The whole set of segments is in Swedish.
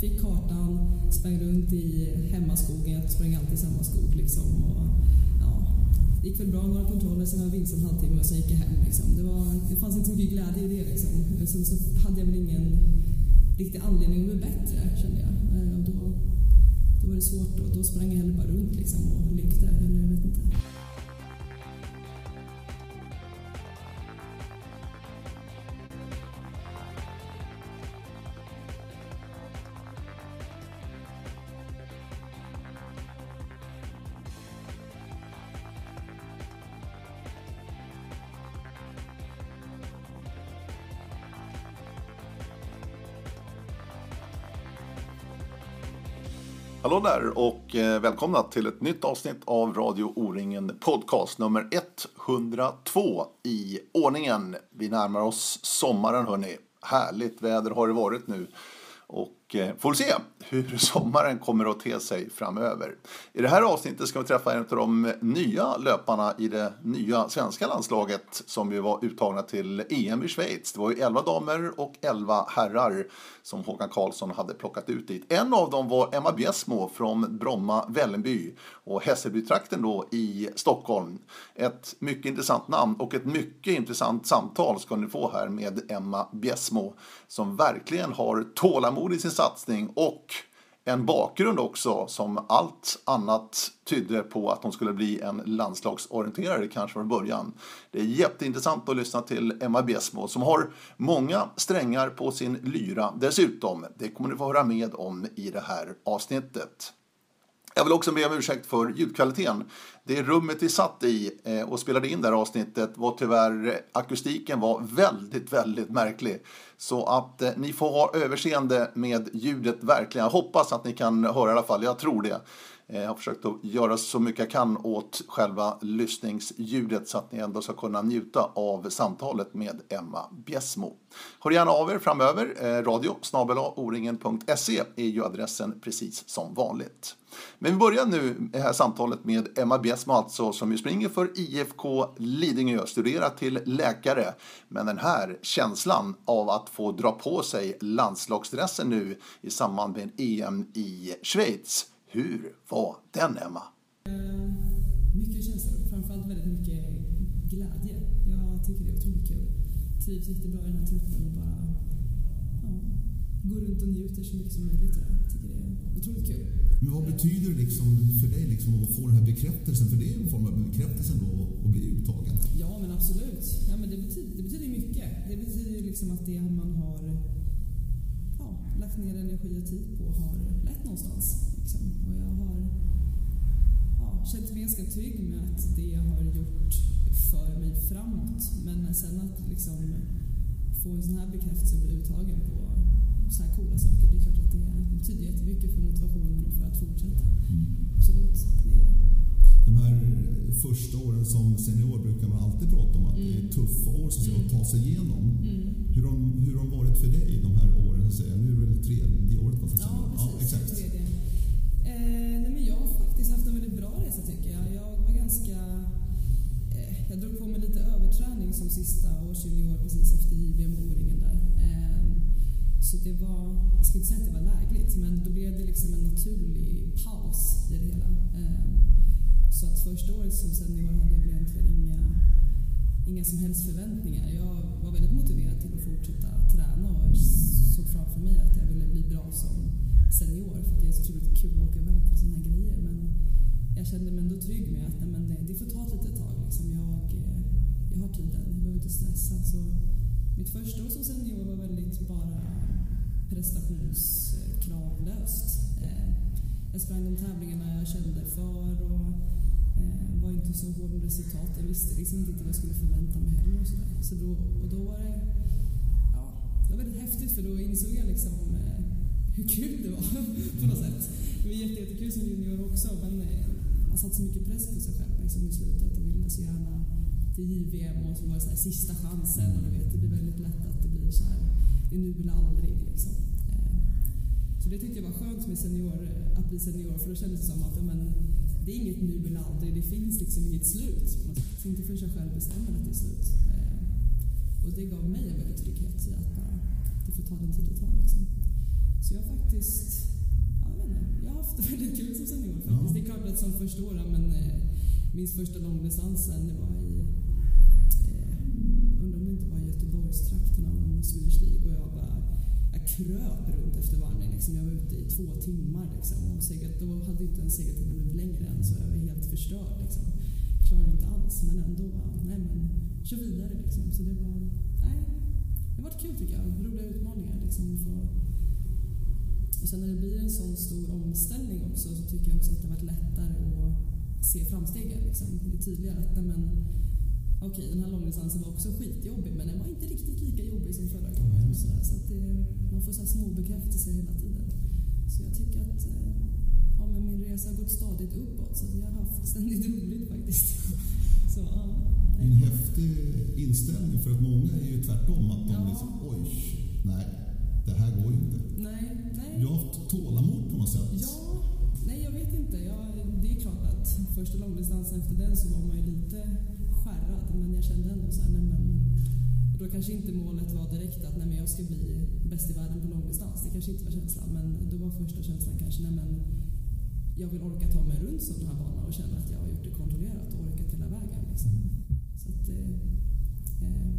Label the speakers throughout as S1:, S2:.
S1: fick kartan, sprang runt i hemmaskogen, jag sprang alltid i samma skog liksom. Och, ja, det gick väl bra några kontroller, sen var jag vilse en halvtimme och sen gick jag hem. Liksom. Det, var, det fanns inte så mycket glädje i det. Liksom. Sen så hade jag väl ingen riktig anledning att bli bättre, kände jag. Eh, och då, då var det svårt och då sprang jag hellre bara runt liksom, och lekte. Eller jag vet inte.
S2: Hallå där och eh, välkomna till ett nytt avsnitt av Radio O-ringen Podcast nummer 102 i ordningen. Vi närmar oss sommaren hörni. Härligt väder har det varit nu. Och och eh, får se hur sommaren kommer att te sig framöver. I det här avsnittet ska vi träffa en av de nya löparna i det nya svenska landslaget som ju var uttagna till EM i Schweiz. Det var ju 11 damer och 11 herrar som Håkan Karlsson hade plockat ut dit. En av dem var Emma Bjessmo från Bromma Vällingby och Hässelbytrakten då i Stockholm. Ett mycket intressant namn och ett mycket intressant samtal ska ni få här med Emma Bjessmo som verkligen har tålamod i sin satsning och en bakgrund också som allt annat tydde på att hon skulle bli en landslagsorienterare kanske från början. Det är jätteintressant att lyssna till Emma Besmo som har många strängar på sin lyra dessutom. Det kommer ni få höra med om i det här avsnittet. Jag vill också be om ursäkt för ljudkvaliteten. Det rummet vi satt i eh, och spelade in det här avsnittet var tyvärr, akustiken var väldigt, väldigt märklig. Så att eh, ni får ha överseende med ljudet verkligen. Jag hoppas att ni kan höra i alla fall, jag tror det. Eh, jag har försökt att göra så mycket jag kan åt själva lyssningsljudet så att ni ändå ska kunna njuta av samtalet med Emma Bjessmo. Hör gärna av er framöver. Eh, radio oringen.se är ju adressen precis som vanligt. Men vi börjar nu det här samtalet med Emma Bjessmo alltså som ju springer för IFK Lidingö, studerar till läkare. Men den här känslan av att få dra på sig landslagsdressen nu i samband med EM i Schweiz hur var den, Emma?
S1: Eh, mycket känslor, framförallt väldigt mycket glädje. Jag tycker det är otroligt kul. Trivs jättebra i den här truppen och bara ja, går runt och njuter så mycket som möjligt. Jag tycker det är otroligt kul.
S3: Men vad betyder det liksom för dig liksom att få den här bekräftelsen? För det är en form av bekräftelse då att bli uttagen.
S1: Ja, men absolut. Ja, men det, betyder, det betyder mycket. Det betyder liksom att det man har ja, lagt ner energi och tid på har lett någonstans. Liksom. Och jag har ja, känt mig ganska trygg med att det jag har gjort för mig framåt. Men sen att liksom få en sån här bekräftelse och bli uttagen på så här coola saker, det är klart att det betyder jättemycket för motivationen och för att fortsätta. Mm. Absolut, det gör det.
S3: De här första åren som senior brukar man alltid prata om att mm. det är mm. tuffa år så att, att ta sig igenom. Mm. Hur, har, hur har de varit för dig de här åren? Så att säga? Nu är det väl tredje året?
S1: Ja, precis. Ja, exakt. Eh, nej men jag har faktiskt haft en väldigt bra resa tycker jag. Jag var ganska... Eh, jag drog på mig lite överträning som sista årsjunior precis efter JVM och O-ringen där. Eh, så det var, jag ska inte säga att det var lägligt, men då blev det liksom en naturlig paus i det hela. Eh, så att första året som senior hade jag egentligen inga, inga som helst förväntningar. Jag var väldigt motiverad till att fortsätta träna och såg framför mig att jag ville bli bra som senior för att det är så otroligt kul att åka iväg på sådana här grejer. Men jag kände mig ändå trygg med att nej, men det, det får ta ett litet tag. Liksom. Jag, eh, jag har tiden, jag behöver inte stressa. Så mitt första år som senior var väldigt bara prestationskravlöst. Eh, jag sprang de tävlingarna jag kände för och eh, var inte så hård med resultat. Jag visste liksom inte vad jag skulle förvänta mig heller. Och så där. Så då, och då var det, ja, det var väldigt häftigt för då insåg jag liksom hur kul det var på något sätt. Det var jättekul som junior också men eh, man satte så mycket press på sig själv liksom, i slutet och ville så gärna till JVM och så var det så här, sista chansen och du vet, det blir väldigt lätt att det blir så här, det är nu eller aldrig liksom. Eh, så det tyckte jag var skönt med senior, att bli senior för då kändes det som att men, det är inget nu eller aldrig, det finns liksom inget slut. Så inte förrän jag själv bestämmer att det är slut. Eh, och det gav mig en väldig trygghet i att bara, det får ta den tid det tar. Liksom. Så jag har faktiskt, ja, jag vet inte, jag har haft det väldigt kul som senior faktiskt.
S3: Ja.
S1: Det är klart att som första år, men eh, min första långdistansen, det var i, eh, undrar om det inte var i Göteborgstrakterna, någon Swedish League och jag bara, jag kröp runt efter varvning. Liksom. Jag var ute i två timmar liksom, och seglat, då hade inte en segeltid blivit längre än så jag var helt förstörd. Liksom. Klarade inte alls, men ändå nej men, kör vidare liksom. Så det var, nej, det har varit kul tycker jag. Roliga utmaningar liksom. Få, och sen när det blir en sån stor omställning också så tycker jag också att det har varit lättare att se framstegen. Liksom. Det är tydligare att nej, men, okej, den här långdistansen var också skitjobbig men den var inte riktigt lika jobbig som förra gången. Så, där, så att det, man får så här små bekräftelser hela tiden. Så jag tycker att eh, ja, men min resa har gått stadigt uppåt så jag har haft ständigt roligt faktiskt. Så, ja,
S3: Det är en häftig inställning för att många är ju tvärtom. Att de
S1: Ja.
S3: liksom, oj, nej, det här går ju inte.
S1: nej, nej.
S3: Du har haft tålamod på något sätt.
S1: Ja, nej jag vet inte. Jag, det är klart att första långdistansen efter den så var man ju lite skärrad men jag kände ändå så här, nej men då kanske inte målet var direkt att nej men jag ska bli bäst i världen på långdistans. Det kanske inte var känslan men då var första känslan kanske nej men jag vill orka ta mig runt sådana här banor och känna att jag har gjort det kontrollerat och orkat hela vägen. Liksom. Så att det, eh,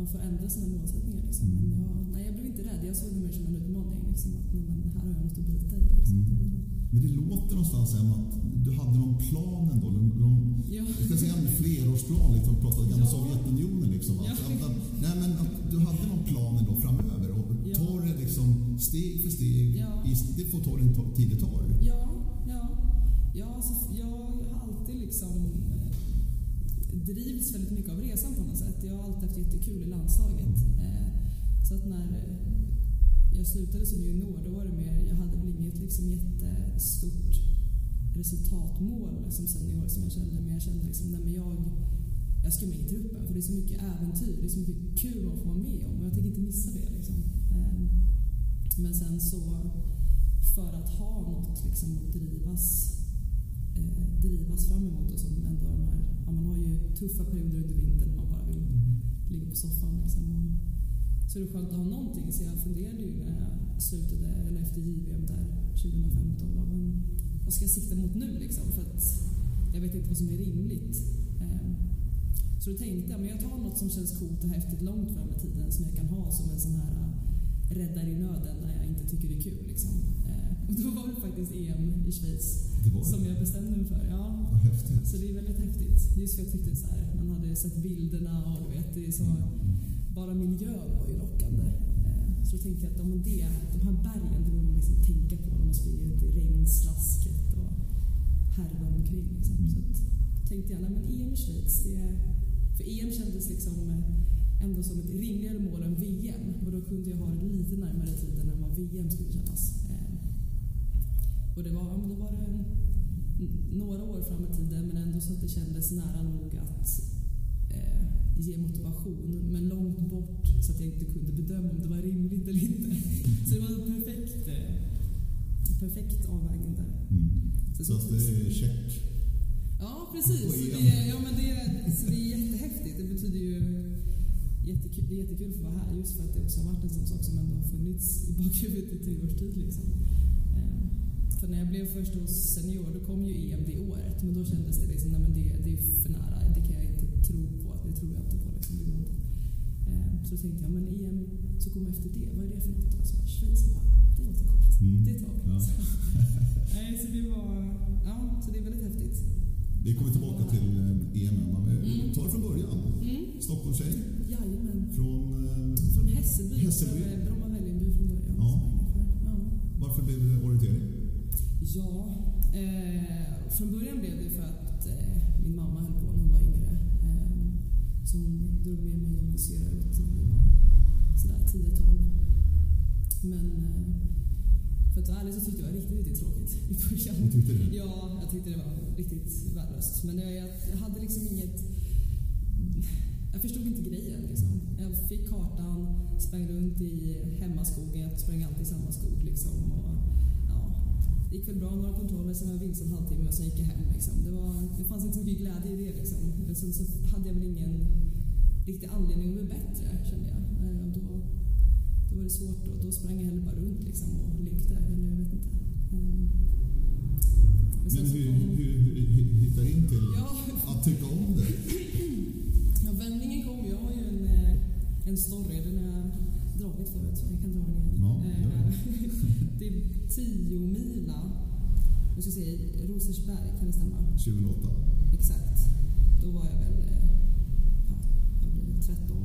S1: man får ändra sina målsättningar. Liksom. Men jag, nej, jag blev inte rädd. Jag såg det mer som en utmaning. Liksom, att nej, men här har jag något att bita i. Liksom.
S3: Men det låter någonstans som att du hade någon plan ändå. Någon,
S1: Ja.
S3: jag ska säga en flerårsplan, liksom, pratar gamla
S1: Ja.
S3: Sovjetunionen. Liksom,
S1: Ja.
S3: att, att, nej, men att du hade någon plan ändå framöver och
S1: Ja.
S3: tar det liksom steg för steg.
S1: Ja.
S3: I, det får ta den tid det tar.
S1: Ja, ja. ja alltså, jag har alltid liksom drivs väldigt mycket av resan på något sätt. Jag har alltid haft jättekul i landslaget. Eh, så att när jag slutade som junior då var det mer, jag hade väl inget liksom jättestort resultatmål som senior som jag kände, men jag kände liksom, nej men jag, jag ska med i truppen för det är så mycket äventyr, det är så mycket kul att få vara med om och jag tänker inte missa det. Liksom. Ehm, men sen så, för att ha något liksom att drivas, eh, drivas fram emot och som ändå de här, ja, man har ju tuffa perioder under vintern när man bara vill ligga på soffan. Liksom. Så är det skönt att ha någonting. Så jag funderade ju när jag slutade, eller efter JVM där 2015, vad, vad ska jag sikta mot nu liksom? För att jag vet inte vad som är rimligt. Eh, så då tänkte jag, men jag tar något som känns coolt och häftigt långt fram i tiden som jag kan ha som en sån här äh, räddare i nöden när jag inte tycker det är kul. Liksom. Eh, och då var det faktiskt EM i Schweiz som jag bestämde mig för. Ja,
S3: Vad häftigt.
S1: så det är väldigt häftigt. Just för jag tyckte så här, man hade sett bilderna och du vet, det är så, bara miljön var ju lockande. Eh, Så då tänkte jag att ja, men det, de här bergen, det borde man liksom tänka på när man springer runt i regnslasket och härvar omkring. Liksom. Så att, tänkte jag, nej men EM i Schweiz, det, för EM kändes liksom eh, ändå som ett rimligare mål än VM. Och då kunde jag ha det lite närmare tiden än vad VM skulle kännas. Eh, Och det var, ja, men då var det några år fram i tiden men ändå så att det kändes nära nog att eh, ge motivation men långt bort så att jag inte kunde bedöma om det var rimligt eller inte. Så det var en perfekt, eh, perfekt avvägning där.
S3: Mm.
S1: Så,
S3: Så att det är check.
S1: Ja, precis. Så det, ja, men det, så det är jättehäftigt. Det betyder ju jättekul, det är jättekul för att vara här just för att det också har varit en sån sak som ändå har funnits i bakhuvudet i tre års tid. Liksom. Eh, För när jag blev först hos senior, då kom ju EM det året. Men då kändes det liksom, nej men det, det är för nära. Det kan jag inte tro på. Det tror jag inte på. Liksom, det går inte. Eh, Så då tänkte jag, men EM så kommer efter det. Vad är det för något? Alltså, Schweiz, jag bara, det låter coolt.
S3: Mm.
S1: Det tar vi.
S3: Ja.
S1: Så, nej, så det var, ja, så det är väldigt häftigt.
S3: Vi kommer tillbaka till eh, EM. Vi
S1: Mm.
S3: tar det från början.
S1: Mm.
S3: Stockholmstjej
S1: Jajamän.
S3: från... eh,
S1: Från Hässelby.
S3: Hässelby.
S1: Från Bromma Vällingby från början.
S3: Ja.
S1: Ja.
S3: Varför blev det orientering?
S1: Ja eh, från början blev det för att eh, min mamma höll på när hon var yngre. Eh, så hon drog med mig och min syrra ut när vi var sådär 10-12. Men eh, för att vara ärlig så tyckte jag det var riktigt, riktigt tråkigt i början.
S3: Du tyckte det?
S1: Ja, jag tyckte det var riktigt värdelöst. Men jag, jag, hade liksom inget... Jag förstod inte grejen. Liksom. Jag fick kartan, sprang runt i hemmaskogen. Jag sprang alltid i samma skog. Liksom, och, det gick väl bra några kontroller, sen var jag vilse en halvtimme och sen gick jag hem. Liksom. Det, var, det fanns inte så mycket glädje i det. Liksom. Sen så hade jag väl ingen riktig anledning att bli bättre, kände jag. Eh, Och då då var det svårt. Då, då sprang jag hellre bara runt liksom och lekte. Eller jag vet inte. Um,
S3: men hur, kom... hur, hur, hur hittar du in till ja. att tycka om det?
S1: Ja, vändningen kom. Jag har ju en, eh, en story. Den jag dragit förut, så jag kan dra den igen.
S3: Ja,
S1: ja. det är tio mila. Nu ska se, Rosersberg, kan det stämma?
S3: 2008.
S1: Exakt. Då var jag väl eh, ja, jag blev 13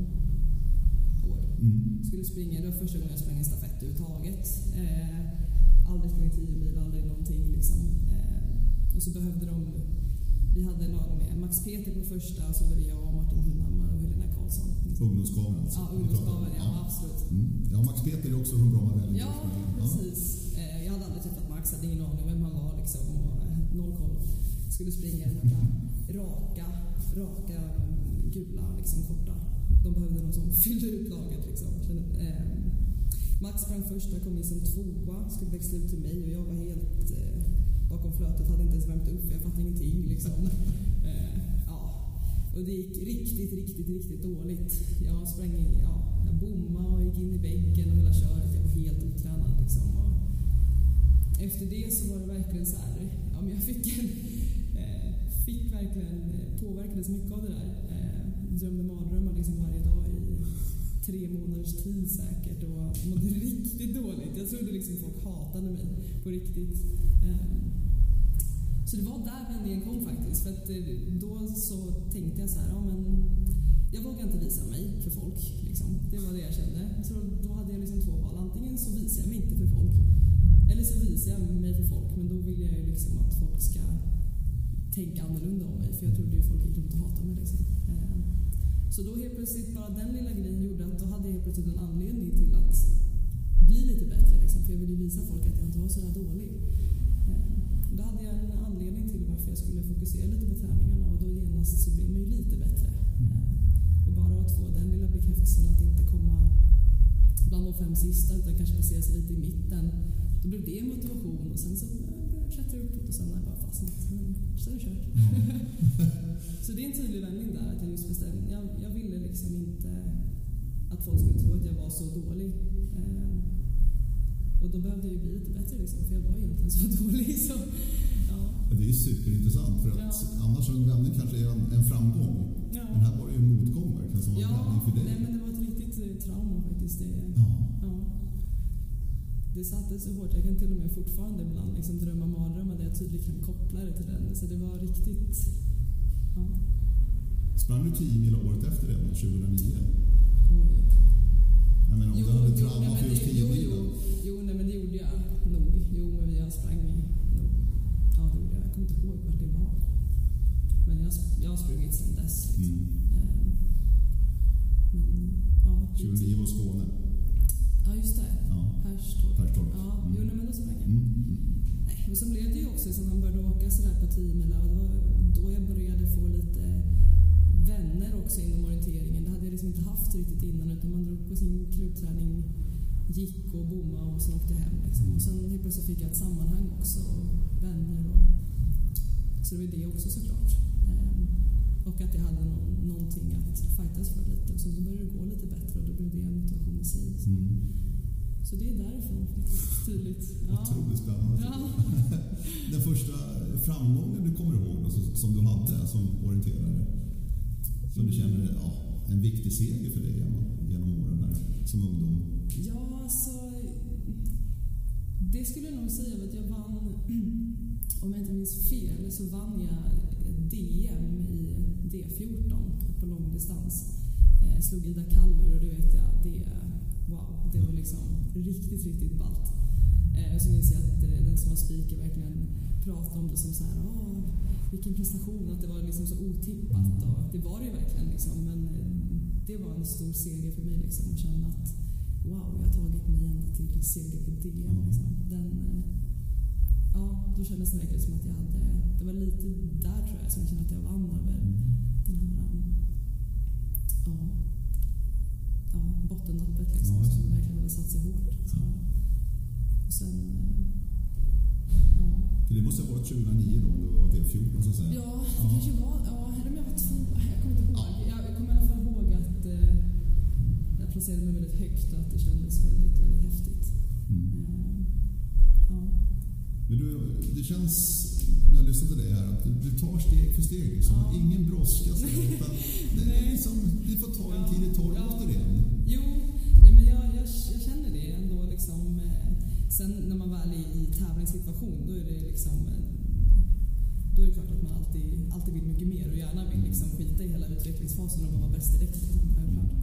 S1: år. Mm. Skulle springa, det var första gången jag sprang en stafett överhuvudtaget. Eh, aldrig sprungit 10 mil, aldrig någonting liksom. Eh, och så behövde de vi hade någon med Max Peter på första, och så var det jag, Martin Hunhammar Karlsson.
S3: Ungdomsgaven
S1: alltså? Ja, ungdomsgaven, ja, ja, absolut.
S3: Mm. Ja, Max Peter är också från Bromma väldigt
S1: Ja, precis. Ja. Eh, jag hade aldrig träffat Max, hade ingen aning vem han var liksom. Och eh, noll koll. Skulle springa den här raka, raka gula, liksom korta. De behövde någon som fyllde ut laget liksom. Eh, Max sprang första, kom in som tvåa, skulle växla ut till mig och jag var helt bakom flötet, hade inte ens värmt upp, jag fattade ingenting. Liksom. Och det gick riktigt, riktigt, riktigt dåligt. Jag sprang in, ja, jag bommade och gick in i väggen och hela köret. Jag var helt otränad. Liksom. Och efter det så var det verkligen så här, ja, men jag fick, en, eh, fick verkligen, eh, påverkades mycket av det där. Eh, drömde mardrömmar liksom varje dag i tre månaders tid säkert och mådde riktigt dåligt. Jag trodde liksom folk hatade mig på riktigt. Ehm, så det var där vändningen kom faktiskt. För att eh, då så tänkte jag så här, ja men jag vågar inte visa mig för folk. Liksom. Det var det jag kände. Så då hade jag liksom två val. Antingen så visar jag mig inte för folk. Eller så visar jag mig för folk, men då vill jag ju liksom att folk ska tänka annorlunda om mig. För jag trodde ju folk gick runt och hatade mig. Liksom. Eh, så då helt plötsligt, bara den lilla grejen gjorde att då hade jag helt plötsligt en anledning till att bli lite bättre. Liksom. För jag ville visa folk att jag inte var så där dålig. Eh, då hade jag en anledning till varför jag skulle fokusera lite på träningarna och då genast så blev man ju lite bättre. Eh, och bara att få den lilla bekräftelsen att inte komma bland de fem sista utan kanske placera sig lite i mitten. Då blev det motivation och sen så började jag uppåt och sen har jag bara fastnat. Så är det kört. Mm. så det är en tydlig vändning där. Att jag, just bestämde, jag, jag ville liksom inte att folk skulle tro att jag var så dålig. Eh, och då behövde jag ju bli lite bättre liksom, för jag var egentligen så dålig. Så, ja.
S3: Det är ju superintressant för att ja. annars en vändning kanske är en, en framgång. Ja. Men här var det ju en motgång verkligen som var
S1: ja,
S3: en vändning för dig.
S1: Nej, men det var ett riktigt eh, trauma faktiskt. Det,
S3: ja.
S1: Ja. det satte sig hårt. Jag kan till och med fortfarande ibland liksom drömma mardrömmar där jag tydligt kan koppla det till den. Så det var riktigt... Ja.
S3: Sprang du 10 mil året efter det, 2009?
S1: Oj.
S3: Jag menar om jo, du hade trauma för just 10
S1: Jo, nej, men det gjorde jag nog. Jo, men jag sprang nog. Ja, det gjorde jag. Jag kommer inte ihåg vart det var. Men jag, jag har sprungit sedan dess. Liksom. Mm. Ehm, men, ja,
S3: 29 var Skåne.
S1: Ja, just det.
S3: Ja.
S1: Perstorp.
S3: Perstorp.
S1: Ja, mm. jo, nej, men då sprang jag.
S3: Mm. mm.
S1: Nej, men så blev det ju också så man började åka sådär på 10 mil. Då jag började få lite vänner också inom orienteringen. Liksom inte haft riktigt innan utan man drog på sin klubbträning, gick och bomma och sen åkte hem. Liksom. Och sen helt plötsligt fick jag ett sammanhang också och vänner. Och, så det var det också såklart. Ehm, och att jag hade no någonting att fightas för lite. Och sen så började det gå lite bättre och då blev det en motivation i sig. Så. Mm. Så det är därifrån faktiskt, tydligt.
S3: Ja. Otroligt spännande. Ja. Den första framgången du kommer ihåg då, som du hade som orienterare? Som du känner ja, en viktig seger för dig genom, genom åren där, som ungdom?
S1: Ja, alltså... Det skulle jag nog säga att jag vann, om jag inte minns fel, så vann jag DM i D14 på långdistans. Jag eh, slog Ida Kallur och det vet jag, det, wow, det var liksom riktigt, riktigt ballt. Eh, så minns jag att eh, den som var speaker verkligen pratade om det som så här, vilken prestation, att det var liksom så otippat. Och det var det ju verkligen, liksom, men det var en stor seger för mig liksom, att känna att wow, jag har tagit mig ända till seger på DM. Liksom. Den, eh, ja, då kändes det verkligen som att jag hade, det var lite där tror jag som jag kände att jag vann över den här ja, ja, bottennappet liksom, ja, som verkligen hade satt sig hårt. Så. Och sen, eh,
S3: det måste ha varit 2009 då, om det var D14 så att säga?
S1: Ja, det ja. kanske var. Ja, eller om jag var två. Jag kommer inte ihåg. Ja. Jag, kommer i alla fall placerade mig väldigt högt och att det kändes väldigt, väldigt häftigt.
S3: Mm.
S1: Eh, ja.
S3: Men du, det känns, när jag lyssnar till dig här, att du, tar steg för steg. Liksom.
S1: Ja.
S3: Ingen brådska. utan Det, är liksom, det får ta en tid i taget
S1: Ja.
S3: återigen.
S1: Jo, nej, men jag, jag, jag känner det ändå. Liksom, eh, sen när man väl är i tävlingssituation då är det liksom eh, då är det klart att man alltid, alltid vill mycket mer och gärna vill liksom skita i hela utvecklingsfasen och bara vara bäst direkt. Liksom, eh,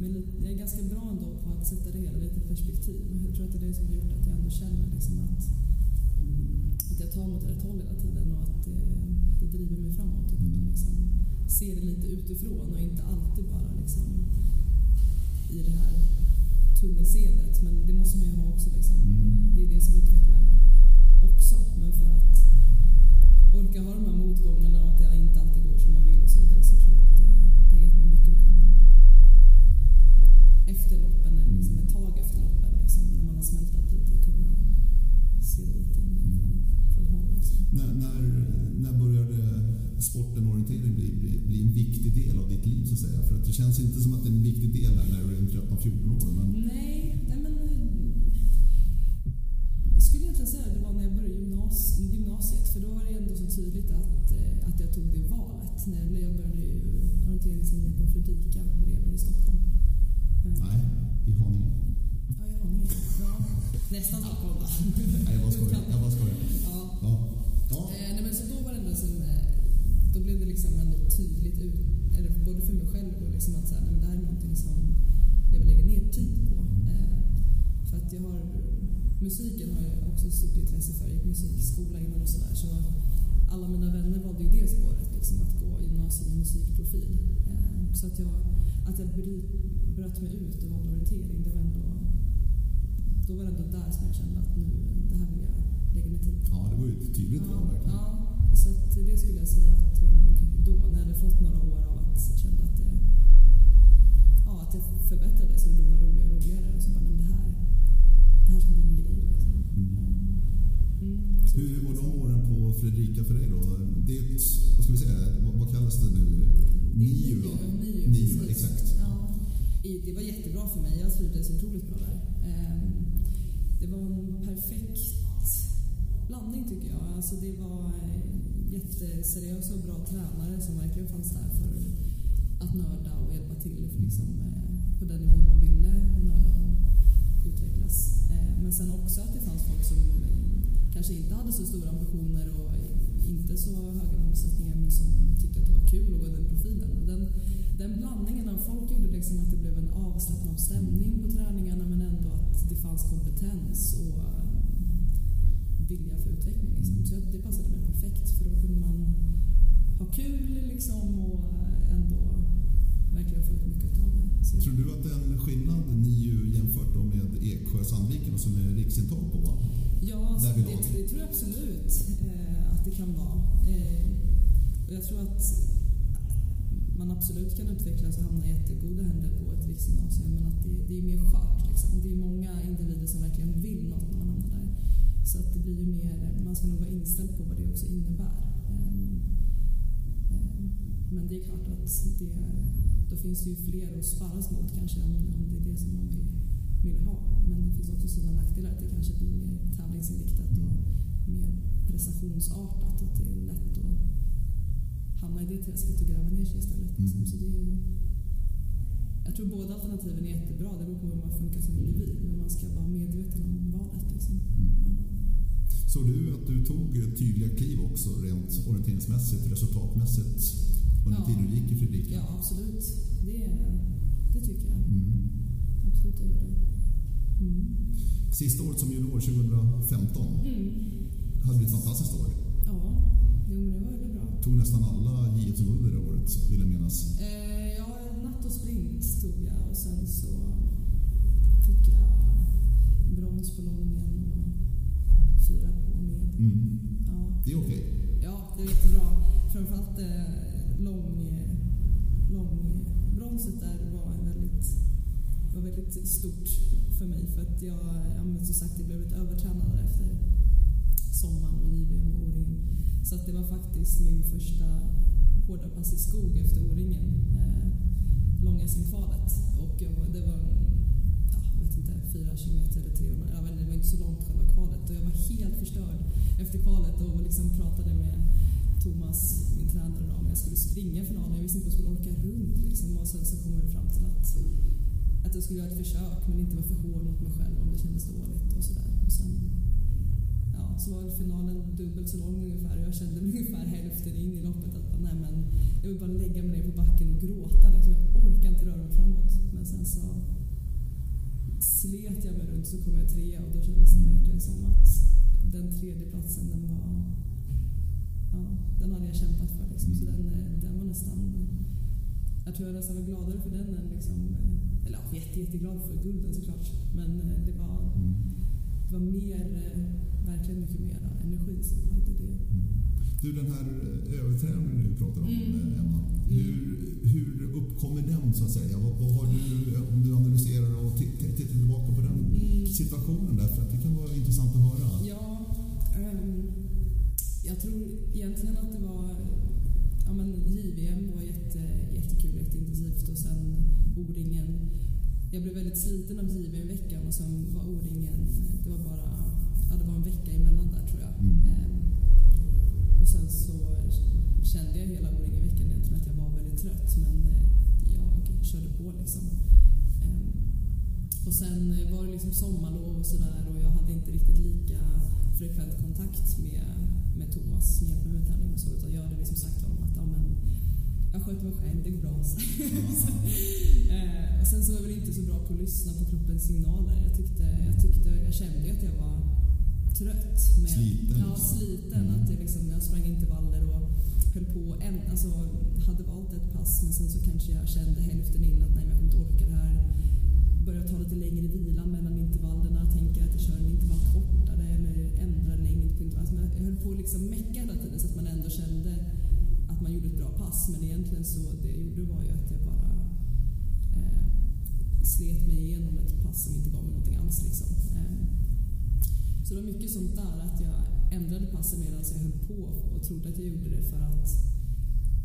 S1: men jag är ganska bra ändå på att sätta det hela lite i perspektiv. Jag tror att det är det som har gjort att jag ändå känner liksom att, att jag tar mot rätt håll hela tiden och att det, det driver mig framåt. Att kunna liksom se det lite utifrån och inte alltid bara liksom i det här tunnelseendet. Men det måste man ju ha också. Liksom.
S3: Mm.
S1: Det, det är det som utvecklar också. Men för att orka ha de här motgångarna och att det inte alltid går som man vill och så vidare så tror jag att det, det har gett mig mycket att kunna efter loppen, eller liksom ett tag efter loppen, liksom, när man har smältat lite, kunna se mer från, från håll. Liksom.
S3: När, när, när började sporten orientering bli, bli, bli en viktig del av ditt liv så att säga? För att det känns inte som att det är en viktig del där när du är 13-14 år. Men
S1: Nej, nej men... eh, Jag skulle egentligen säga att det var när jag började gymnas, gymnasiet. För då var det ändå så tydligt att, eh, att jag tog det valet. När jag, började orienteringslinjen på Fredrika bredvid i Stockholm.
S3: Nej, i Haninge.
S1: Ja, i Haninge. Ja, nästan Stockholm.
S3: Nej, jag bara skojar. Jag bara skojar.
S1: Ja.
S3: Ja. Ja.
S1: Eh, nej, men så då var det ändå som, eh, då blev det liksom ändå tydligt ut, eller både för mig själv och liksom att så här, nej, men det här är någonting som jag vill lägga ner tid på. Eh, för att jag har, musiken har jag också ett stort intresse för. Jag gick musikskola innan och sådär. Så alla mina vänner valde ju det spåret, liksom, att gå gymnasiet med musikprofil. Eh, så att jag, att jag bry, bröt mig ut och orientering, det var ändå, då var det ändå där som jag kände att nu, det här vill jag lägga tid på.
S3: ja, det var ju ett tydligt
S1: Ja,
S3: verkligen.
S1: ja, så att det skulle jag säga att det var nog då, när jag hade fått några år av att kände att det, ja, att jag förbättrades så det blev bara roligare och roligare. Och så bara, men det här, det här ska bli min grej. Liksom. Mm.
S3: Hur var de åren på Fredrika för dig då? Det är ett, vad ska vi säga, vad, vad kallas det nu? NIU va? NIU, exakt.
S1: Ja. Det var jättebra för mig. Jag trivdes otroligt bra där. Ehm, det var en perfekt blandning tycker jag. Alltså det var eh, jätteseriösa och bra tränare som verkligen fanns där för att nörda och hjälpa till liksom, eh, på den nivå man ville nörda och utvecklas. Ehm, men sen också att det fanns folk som kanske inte hade så stora ambitioner och inte så höga målsättningar men som tyckte att det var kul att gå den profilen. Den, den blandningen av folk gjorde liksom att det blev en avslappnad stämning på träningarna men ändå att det fanns kompetens och eh, vilja för utveckling. Liksom. Så det passade mig perfekt för då kunde man ha kul liksom och eh, ändå verkligen få ut mycket av det. Så,
S3: Tror du att det är en skillnad NIU jämfört då med Eksjö Sandviken och som är riksintag på? Va?
S1: Ja, det, det tror jag absolut eh, att det kan vara. Eh, och jag tror att man absolut kan utvecklas och hamna i jättegoda händer på ett riksgymnasium men att det, det är mer skört. Liksom. Det är många individer som verkligen vill något när man hamnar där. Så att det blir ju mer, man ska nog vara inställd på vad det också innebär. Eh, eh, men det är klart att det, då finns det ju fler att sparras mot kanske om, om det är det som man vill, vill ha. Men det finns också sina nackdelar att det kanske blir mer tävlingsinriktat och mer prestationsartat. Att det är lätt att hamna i det träsket och gräva ner sig istället.
S3: Mm.
S1: Så det är jag tror båda alternativen är jättebra. Det beror på hur man funkar som individ. Men man ska vara medveten om valet. Liksom. Ja.
S3: Såg du att du tog tydliga kliv också rent orienteringsmässigt, resultatmässigt under
S1: Ja.
S3: tiden du gick i Fredrika?
S1: ja, absolut. Det, det tycker jag.
S3: Mm.
S1: Absolut, jag gör det. Mm.
S3: Sista året som junior, 2015,
S1: Mm.
S3: hade du ett fantastiskt år.
S1: Ja, jo, men det var väldigt bra.
S3: Tog nästan alla JS-guld det året, vill jag minnas.
S1: Eh, ja, natt och sprint tog jag och sen så fick jag brons på lången och fyra på med.
S3: Mm.
S1: Ja,
S3: Det är okej.
S1: ja det är jättebra. Framförallt eh, lång, lång bronset där var väldigt, var väldigt stort för mig för att jag, ja, men som sagt, jag blev lite övertränad efter sommaren och JVM och O-ringen. Så att det var faktiskt min första hårda pass i skog efter O-ringen. Eh, lång-SM-kvalet. Och jag, det var, ja, jag vet inte, fyra kilometer eller 300. Jag vet, inte, det var inte så långt själva kvalet. Och jag var helt förstörd efter kvalet och liksom pratade med Thomas, min tränare, då, om jag skulle springa finalen. Jag visste inte om jag skulle orka runt. Liksom. Och sen så kom vi fram till att, att jag skulle göra ett försök men inte vara för hård mot mig själv om det kändes dåligt och sådär. Och sen ja, så var finalen dubbelt så lång ungefär och jag kände ungefär hälften in i loppet att nej men jag vill bara lägga mig ner på backen och gråta. Liksom. Jag orkar inte röra mig framåt. Men sen så slet jag mig runt så kom jag trea och då kändes det verkligen som att den tredje platsen den var ja, den hade jag kämpat för. Liksom. Så den, eh, den var nästan jag tror jag nästan var gladare för den än liksom, eh, eller ja, jätte, jätteglad för gulden såklart. Men eh, det var, det var mer, eh, verkligen mycket mer energi som hade det.
S3: Du, den här eh, överträningen du pratar om,
S1: Mm.
S3: Emma. Hur, hur uppkommer den, så att säga? Vad, vad har du, om du analyserar och ti- ti- tittar tillbaka på den
S1: Mm.
S3: situationen där? För att det kan vara intressant att höra.
S1: Ja, ehm, jag tror egentligen att det var ja, men JVM var jätte, jättekul, jätteintensivt och sen O-ringen. Jag blev väldigt sliten av JVM-veckan och sen var O-ringen, det var bara ja, det var en vecka emellan där tror jag.
S3: Mm.
S1: Ehm, och sen så kände jag hela O-ringen-veckan egentligen att jag var väldigt trött men eh, jag körde på liksom. Ehm, och sen var det liksom sommarlov och sådär och jag hade inte riktigt lika frekvent kontakt med, med Thomas som hjälpte mig med träning och så. Utan jag hade liksom sagt till honom att ja, men, jag sköter mig själv, det går bra. Så, eh, och sen så var jag väl inte så bra på att lyssna på kroppens signaler. Jag, tyckte, jag, tyckte, jag kände att jag var trött. Med,
S3: Sliten,
S1: Ja,
S3: liksom.
S1: sliten.
S3: Mm.
S1: Att jag, liksom, jag sprang intervaller och höll på. En, alltså, hade valt ett pass men sen så kanske jag kände hälften in att nej, jag kommer inte orka det här börjar ta lite längre vila mellan intervallerna, tänker att jag kör en intervall kortare eller ändrar längd på intervall. Alltså jag höll på att liksom mecka hela tiden så att man ändå kände att man gjorde ett bra pass. Men egentligen så det jag gjorde var ju att jag bara eh, slet mig igenom ett pass som inte gav mig någonting alls. Liksom. Eh, så det var mycket sånt där att jag ändrade passen medan jag höll på och trodde att jag gjorde det för att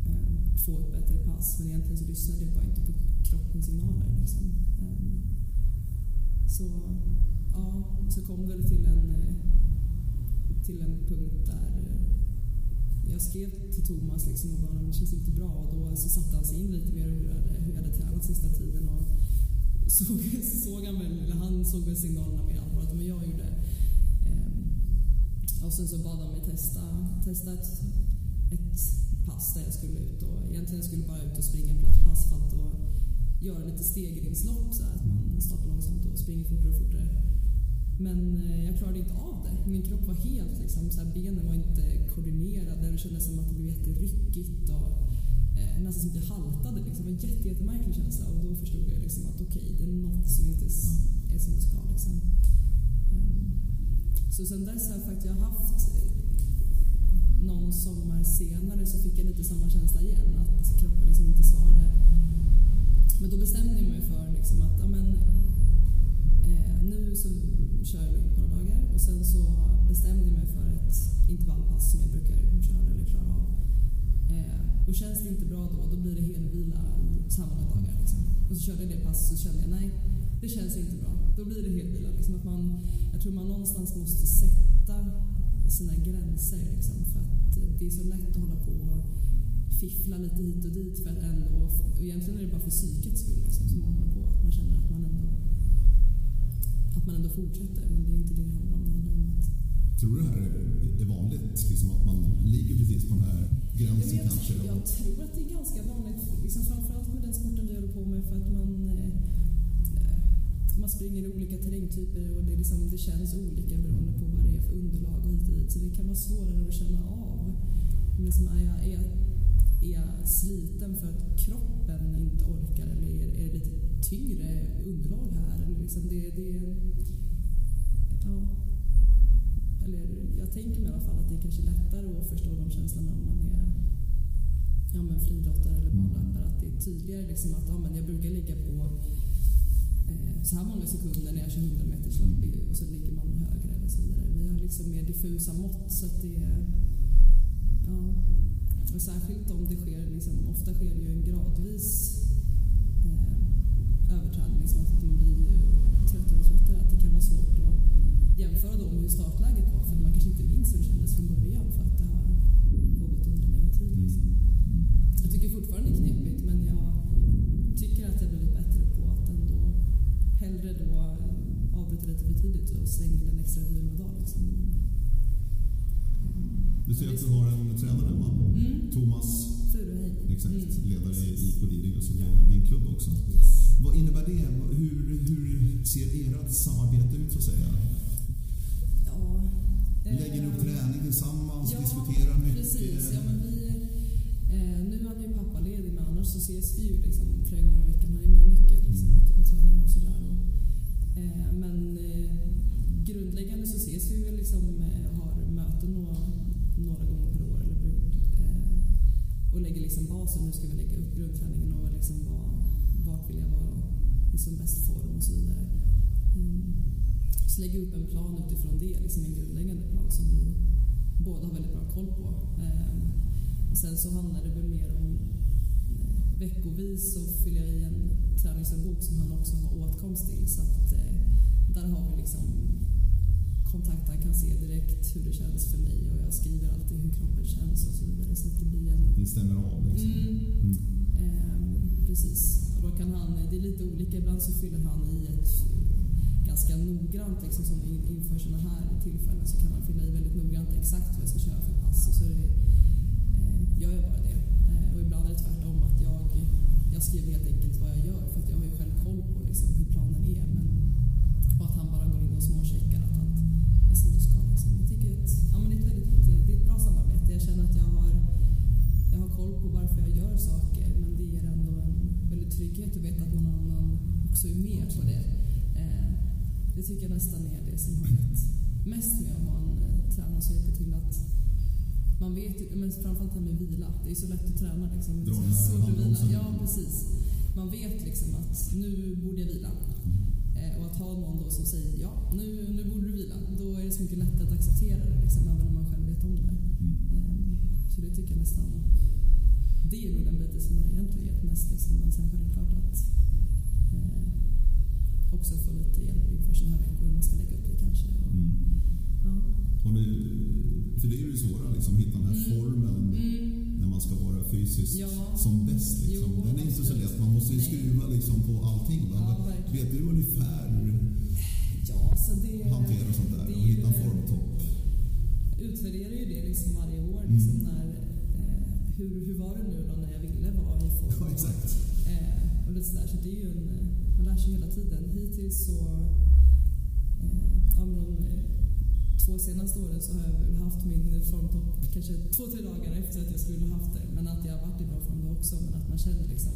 S1: eh, få ett bättre pass. Men egentligen så lyssnade jag bara inte på kroppens signaler. Liksom. Eh, så ja, så kom det till en, eh, till en punkt där eh, jag skrev till Thomas liksom och bara det känns inte bra och då så satte han sig in lite mer hur jag hade, hur jag hade tränat sista tiden och såg, såg han väl, eller han såg väl signalerna mer allvarligt än vad jag gjorde. Ehm, och sen så bad han mig testa, testa ett, ett pass där jag skulle ut och egentligen jag skulle bara ut och springa platt för att göra lite stegringslopp så att man startar långsamt och springer fortare och fortare. Men eh, jag klarade inte av det. Min kropp var helt liksom, så här, benen var inte koordinerade. Det kändes som att det blev jätteryckigt och eh, nästan som att jag haltade. Liksom. Det var en jätte, jättemärklig känsla och då förstod jag liksom att okej, det är något som inte är som det ska. Liksom. Mm. så sen dess har jag faktiskt haft eh, någon sommar senare så fick jag lite samma känsla igen, att kroppen liksom inte svarade. Men då bestämde jag mig för liksom att amen, eh, nu så kör jag några dagar och sen så bestämde jag mig för ett intervallpass som jag brukar köra eller klara av. Eh, och känns det inte bra då, då blir det helvila samma dagar. Liksom. Och så körde jag det passet och så kände jag nej, det känns inte bra. Då blir det helvila. Liksom att man, jag tror man någonstans måste sätta sina gränser. Liksom, för att det är så lätt att hålla på och fiffla lite hit och dit för att ändå, och egentligen är det bara för psykets skull liksom, som man håller på. Att man känner att man ändå att man ändå fortsätter, men det är inte det det handlar om.
S3: Tror du det här är vanligt? Liksom att man ligger precis på den här gränsen
S1: men jag,
S3: kanske?
S1: jag tror att det är ganska vanligt, liksom framförallt med den sporten vi håller på med, för att man, eh, man springer i olika terrängtyper och det, liksom, det känns olika beroende på vad det är för underlag och hit och dit. Så det kan vara svårare att känna av. Liksom, är, jag, är, är jag sliten för att kroppen inte orkar eller är, är det lite tyngre underlag här? Eller liksom det, det, ja, eller jag tänker mig i alla fall att det är kanske lättare att förstå de känslorna om man är ja, men friidrottare eller banlöpare. Att det är tydligare liksom att ja, men jag brukar ligga på eh, så här många sekunder när jag kör 100 meters lopp och så ligger man högre eller så vidare. Vi har liksom mer diffusa mått så att det är ja, och särskilt om det sker, liksom, ofta sker det ju en gradvis eh, överträdning, liksom att man blir tröttare och tröttare, att det kan vara svårt att jämföra då med hur startläget var, för man kanske inte minns hur det kändes från början för att det har pågått under en längre tid. Mm. Liksom. Jag tycker fortfarande det är knepigt, men jag tycker att jag blivit bättre på att ändå hellre då avbryta lite för tidigt och slänga in en extra vilodag. Liksom.
S3: Du säger att du har en tränare hemma.
S1: Mm.
S3: Thomas,
S1: Furuheim.
S3: exakt,
S1: Mm.
S3: ledare i IK Lidingö, det är din klubb också. Vad innebär det? Hur, hur ser ert samarbete ut så att säga?
S1: Ja, eh,
S3: Lägger ni upp träning tillsammans,
S1: ja,
S3: diskuterar mycket?
S1: Precis, ja, men vi, eh, nu han ju pappaledig men annars så ses vi ju liksom flera gånger i veckan. Han är med mycket liksom,
S3: Mm.
S1: ute på träningar och sådär. Och, eh, men eh, grundläggande så ses vi väl liksom, eh, har möten några, några gånger per år. Eller, eh, och lägger liksom basen. Hur ska vi lägga upp grundträningen och liksom vad, vart vill jag vara i som bäst form och så vidare. Mm. Så lägger jag upp en plan utifrån det, liksom en grundläggande plan som vi båda har väldigt bra koll på. Eh, sen så handlar det väl mer om eh, veckovis så fyller jag i en träningsbok som han också har åtkomst till. Så att eh, där har vi liksom kontakt, han kan se direkt hur det känns för mig och jag skriver alltid hur kroppen känns och så vidare. Så att det blir en...
S3: Det stämmer av liksom.
S1: Mm.
S3: Mm.
S1: Ehm, precis. Och då kan han, det är lite olika, ibland så fyller han i ett ganska noggrant, liksom som in- inför sådana här tillfällen så kan han fylla i väldigt noggrant exakt vad jag ska köra för pass. Och så är det, eh, gör jag bara det. Eh, och ibland är det tvärtom att jag, jag skriver helt enkelt vad jag gör för att jag har ju själv koll på liksom, hur planen är. Men, och att han bara går in och småcheckar ska. Liksom. Jag tycker att ja, men det, är ett väldigt, det är ett bra samarbete. Jag känner att jag har jag har koll på varför jag gör saker men det ger ändå en väldigt trygghet att veta att någon annan också är med på det. Eh, det tycker jag nästan är det som har gett mest med att ha en eh, tränare som hjälper till att man vet ju, men framförallt det här med vila. Det är så lätt att träna liksom.
S3: Dra
S1: Svårt att vila. Ja, precis. Man vet liksom att nu borde jag vila. Eh, och att ha någon då som säger ja, nu, nu borde du vila. Då är det så mycket lättare att acceptera det liksom, även om man själv vet om det.
S3: Mm.
S1: Ehm, Så det tycker jag nästan... Det är nog den biten som har egentligen gett mest. Liksom. Men sen självklart att eh, också få lite hjälp inför sådana här veckor hur man ska lägga upp det kanske. Och,
S3: Mm.
S1: ja.
S3: Och nu, för det är ju det svåra, liksom, hitta den här
S1: Mm.
S3: formen
S1: Mm.
S3: när man ska vara fysiskt
S1: Ja.
S3: som bäst. Liksom.
S1: Jo,
S3: Den är inte så lätt, man måste ju skruva liksom, på allting. Va?
S1: Ja.
S3: Vet du ungefär
S1: ja, så det...
S3: hantera sånt där och hitta en formtopp?
S1: utvärderar ju det liksom varje år.
S3: Mm.
S1: Liksom när, eh, hur, hur var det nu då när jag ville vara i form?
S3: Ja, exakt.
S1: Eh, och lite sådär, så det är ju en, man lär sig hela tiden. Hittills så, eh, ja, men eh, två senaste åren så har jag väl haft min formtopp kanske två, tre dagar efter att jag skulle ha haft det. Men att jag har varit i bra form då också. Men att man känner liksom,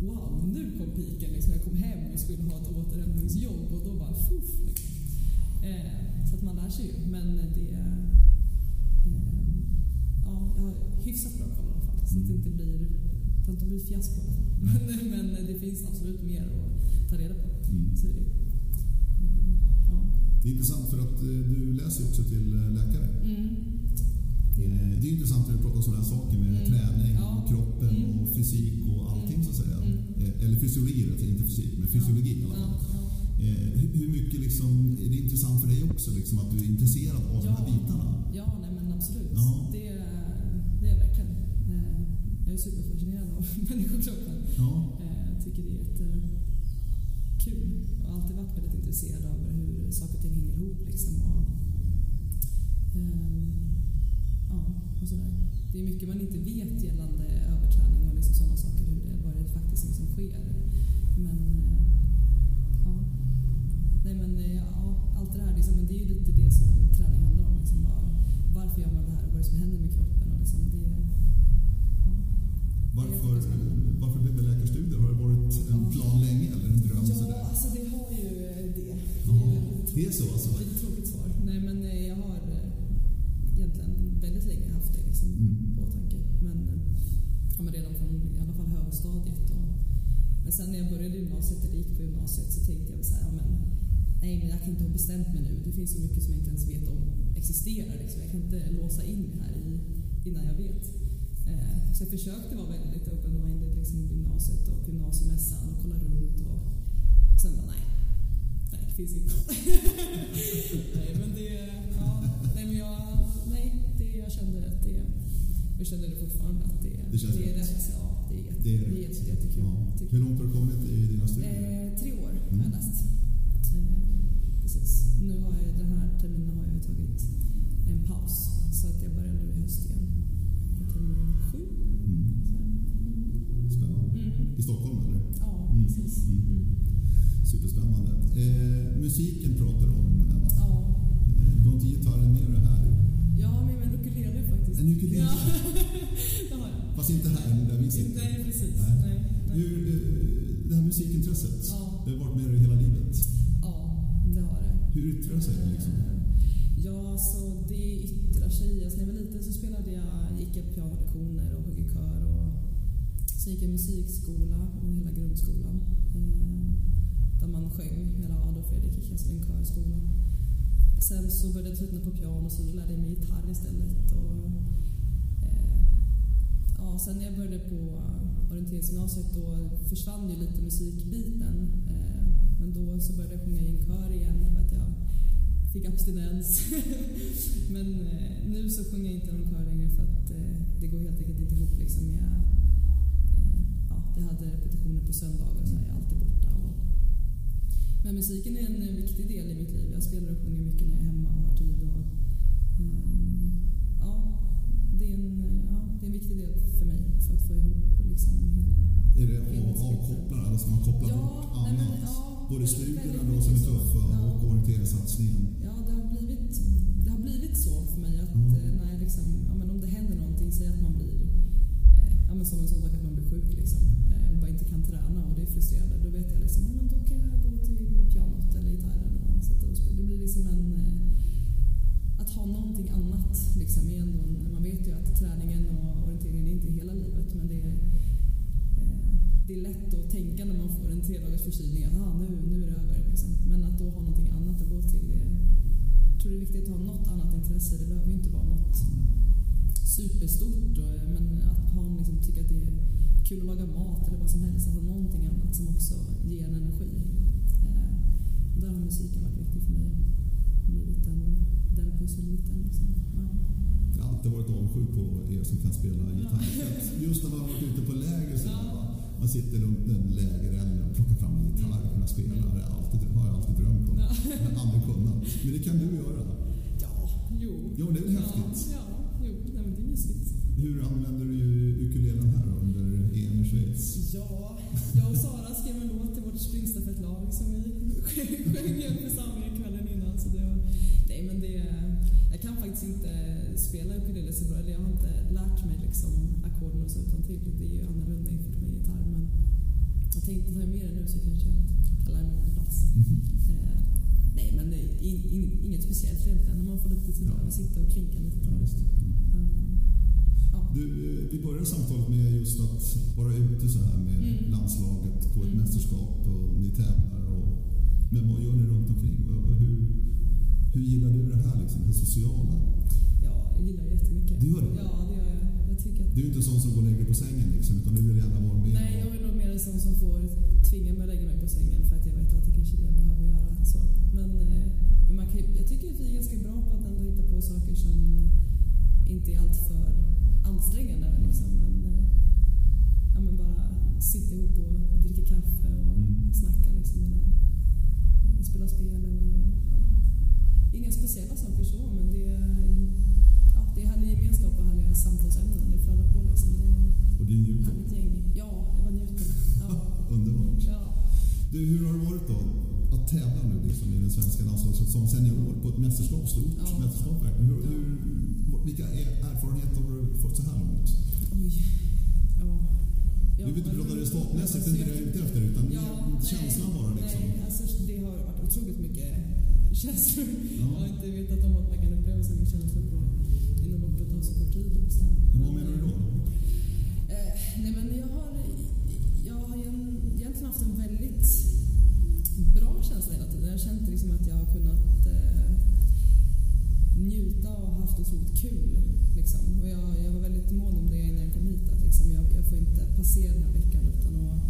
S1: wow, nu kom piken. Liksom, jag kom hem och skulle ha ett återhämtningsjobb och då bara, fuff. Liksom. Eh, så att man lär sig ju. Men det, eh, ja, jag har hyfsat bra koll i alla fall. Så att det inte blir, det inte blir fiasko i alla fall. Men, men det finns absolut mer att ta reda på.
S3: Mm.
S1: Så är det.
S3: Det är intressant för att eh, du läser ju också till eh, läkare.
S1: Mm.
S3: Det är intressant när du pratar om sådana här saker med
S1: Mm.
S3: träning
S1: Ja.
S3: och kroppen
S1: Mm.
S3: och fysik och allting så att säga.
S1: Mm.
S3: Eh, Eller fysiologi, inte fysik, men fysiologi i alla
S1: Ja,
S3: fall.
S1: ja.
S3: Hur- mycket liksom, är det intressant för dig också liksom, att du är intresserad av de här
S1: Ja.
S3: bitarna?
S1: Ja, nej men absolut.
S3: Ja.
S1: Det, är- det är jag verkligen. Jag är superfascinerad av människokroppen.
S3: Ja.
S1: Jag tycker det är jättekul. Jag har alltid varit väldigt intresserad av hur saker och ting hänger ihop. Liksom, och, eh, ja, och sådär. Det är mycket man inte vet gällande överträning och liksom sådana saker. Hur det, vad det faktiskt är som sker. Men eh, ja. Nej, men, eh, ja, allt det här liksom, men det är ju lite det som träning handlar om. Liksom, bara, varför gör man det här och vad är det som händer med kroppen? Och liksom, det.
S3: Varför, varför blev det läkarstudier? Har det varit en plan länge eller en dröm?
S1: Ja,
S3: sådär?
S1: alltså det har ju eh, det. Det
S3: Jaha,
S1: är ju lite
S3: det är så
S1: tråkigt-
S3: alltså?
S1: Svar. Nej, men eh, jag har eh, egentligen väldigt länge haft det liksom,
S3: Mm.
S1: på åtanke. Men, ja, men redan från i alla fall högstadiet. Och, men sen när jag började gymnasiet, eller gick på gymnasiet, så tänkte jag så här, ja, men, nej men jag kan inte ha bestämt mig nu. Det finns så mycket som jag inte ens vet om existerar. Liksom. Jag kan inte låsa in mig här i, innan jag vet. Eh, så jag försökte vara väldigt open-minded liksom, i gymnasiet och gymnasiemässan och kolla runt och sen bara nej, nej det finns inte Nej men det, ja, nej men jag, nej, det, jag kände att det, jag känner det fortfarande att det,
S3: det, det
S1: är
S3: rätt.
S1: Ja, det är,
S3: det är,
S1: det jättekul.
S3: Ja. Hur långt har du kommit i dina studier?
S1: Eh, tre år
S3: mm.
S1: har jag mm. läst. Eh, nu har jag den här terminen har jag tagit en paus så att jag börjar nu i höst igen. Sju.
S3: Mm. Spännande.
S1: Mm.
S3: I Stockholm eller?
S1: Ja,
S3: Mm.
S1: precis.
S3: Mm.
S1: Mm.
S3: Superspännande. Eh, musiken pratar du om, Emma.
S1: Ja.
S3: Eh, Du har inte gitarren med dig här.
S1: Jag har med mig en ukulele faktiskt.
S3: En ukulele?
S1: Ja, det har jag.
S3: Fast inte här, där vi sitter.
S1: Nej, precis.
S3: Nej.
S1: Nej. Nej.
S3: Hur, eh, det här musikintresset,
S1: Ja.
S3: det har varit med dig hela livet.
S1: Ja, det har det.
S3: Hur yttrar det sig? Liksom?
S1: Ja, så det yttrar sig. Alltså, när jag var liten så spelade jag, gick jag pianolektioner och högg i kör. Och så gick jag musikskola och hela grundskolan. Eh, där man sjöng. Hela Adolf Fredrik gick jag som en körskola. Sen så började jag tröttna på piano så då lärde jag mig gitarr istället. Och, eh, ja, sen när jag började på orienteringsgymnasiet då försvann ju lite musikbiten. Eh, men då så började jag sjunga i en kör igen för att jag fick abstinens. Men eh, nu så sjunger jag inte någon kör längre för att eh, det går helt enkelt inte ihop liksom med... Eh, ja, vi hade repetitioner på söndagar så är jag alltid borta. Men musiken är en viktig del i mitt liv. Jag spelar och sjunger mycket när jag är hemma och har tid. Och, ja, det är, en, ja, det är en viktig del för mig för att få ihop liksom hela...
S3: Är det av- avkopplar, alltså man kopplar
S1: Ja,
S3: bort
S1: nej, men,
S3: annat?
S1: ja,
S3: Både studierna då som är tuffa
S1: Ja.
S3: och orienteringssatsningen.
S1: Men som en sån sak att man blir sjuk liksom, eh, och bara inte kan träna och det är frustrerande, då vet jag liksom, ja, men då kan jag gå till pianot eller gitarren och sätta och spela. Det blir liksom en... Eh, att ha någonting annat liksom, är ändå man vet ju att träningen och orienteringen är inte hela livet, men det är eh, det är lätt att tänka när man får en tre dagars förkylning att ah, nu, nu är det över. Liksom. Men att då ha någonting annat att gå till. Det, jag tror det är viktigt att ha något annat intresse. Det behöver inte vara något superstort. Och, men att ha, liksom, tycka att det är kul att laga mat eller vad som helst. Ha någonting annat som också ger en energi. Eh, där har musiken varit viktig för mig. Blivit den, den pusselbiten. Liksom. Ja.
S3: Jag har alltid varit avundsjuk på er som kan spela gitarr. Just när man har varit ute på läger så
S1: Ja.
S3: Man sitter runt en lägereld och plockar fram en gitarr och kunna spela. Det har jag alltid, har jag alltid drömt om.
S1: Ja.
S3: Har aldrig kunnat. Men det kan du göra.
S1: ja, jo.
S3: Jo, det är väl häftigt.
S1: Ja, ja mysigt.
S3: Hur använder du ukulelen här under EM i Schweiz?
S1: Ja, jag och Sara skrev en låt till vårt springstafettlag som vi sjöng i en församling kvällen innan. Så det var, nej men det, jag kan faktiskt inte spela ukulele så bra. Eller jag har inte lärt mig liksom ackorden och så utan till. Det är ju annorlunda jämfört med gitarr. Men jag tänkte ta med det nu så kanske jag kan lära mig på plats. Eh, nej men det är in, in, inget speciellt egentligen. Man får lite tid att sitta och klinka lite på
S3: Ja, Du, vi började samtalet med just att vara ute så här med
S1: Mm.
S3: landslaget på ett
S1: Mm.
S3: mästerskap och ni tävlar. Och, men vad gör ni runt omkring? Hur, hur gillar du det här, liksom, det sociala?
S1: Ja, jag gillar det jättemycket.
S3: Du gör det?
S1: Ja, det gör jag. Jag tycker att
S3: Du är inte sån som går och lägger på sängen liksom, utan du vill gärna vara med.
S1: Nej, jag är nog mer en sån som får tvinga mig att lägga mig på sängen för att jag vet att det kanske är det jag behöver göra. Så. Men, eh, men man kan, jag tycker att vi är ganska bra på att ändå hitta på saker som inte är alltför ansträngande. Liksom. Men, eh, ja, men bara sitta ihop och dricka kaffe och
S3: Mm.
S1: snacka. Liksom, eller, eh, spela spel eller... Ja. Inga speciella saker så, men det är, ja, det är härlig gemenskap och härliga samtalsämnen. Det flödar på liksom. Det är,
S3: och du njuter.
S1: Härligt gäng. Ja, jag var njuter. Ja.
S3: Underbart.
S1: ja.
S3: Du, hur har det varit då att tävla nu liksom, i den svenska landslaget som senior på ett mästerskap, stort
S1: Ja.
S3: mästerskap verkligen. Hur, hur, vilka er- erfarenheter har du fått så här långt?
S1: Oj. Ja. Ja,
S3: Vi vill inte prata resultatmässigt, det är inte det jag är ute efter, utan
S1: Ja,
S3: mer känslan bara liksom.
S1: Nej, alltså, det har varit otroligt mycket känslor.
S3: Ja.
S1: Jag har inte vetat om att man kan uppleva så mycket känslor på, inom loppet av så kort tid. Så.
S3: Men vad menar du då?
S1: Eh, nej men jag har, jag har egentligen haft en väldigt bra känsla hela tiden. Jag har känt liksom att jag har kunnat eh, njuta och haft otroligt kul. Liksom. Och jag, jag var väldigt mån om det innan jag kom hit. Att liksom jag, jag får inte passera den här veckan utan att